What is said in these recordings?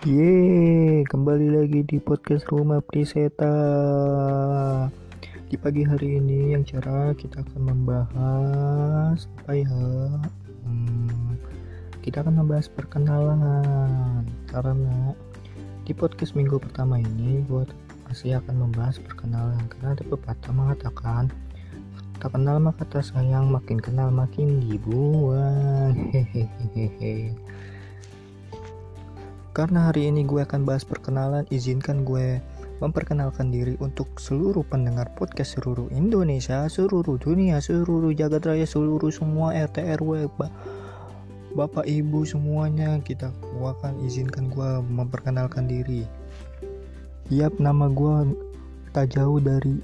Yeay, kembali lagi di podcast Rumah Priseta. Di pagi hari ini yang cerah kita akan membahas apa ya? Hmm, kita akan membahas perkenalan karena di podcast minggu pertama ini gue masih akan membahas perkenalan karena ada pepatah mengatakan tak kenal maka tak sayang makin kenal makin dibuang hehehe karena hari ini gue akan bahas perkenalan, izinkan gue memperkenalkan diri untuk seluruh pendengar podcast seluruh Indonesia, seluruh dunia, seluruh jagat raya, seluruh semua RT RW, Bapak Ibu semuanya kita gue akan izinkan gue memperkenalkan diri. Yap, nama gue tak jauh dari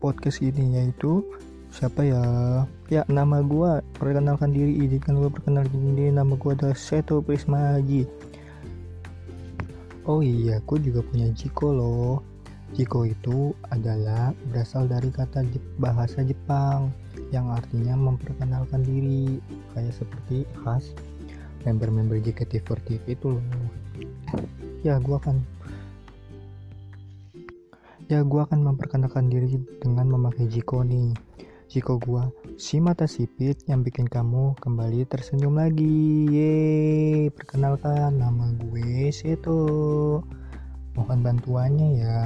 podcast ini yaitu siapa ya? Ya, nama gue perkenalkan diri, izinkan gue perkenalkan diri. Nama gue adalah Seto Prisma Haji Oh iya, aku juga punya Jiko loh. Jiko itu adalah berasal dari kata bahasa Jepang yang artinya memperkenalkan diri, kayak seperti khas member-member JKT48 itu loh. Ya, gua akan Ya, gua akan memperkenalkan diri dengan memakai Jiko nih. Jiko gua si mata sipit yang bikin kamu kembali tersenyum lagi. Yeay, perkenalkan nama gue Seto. Mohon bantuannya ya.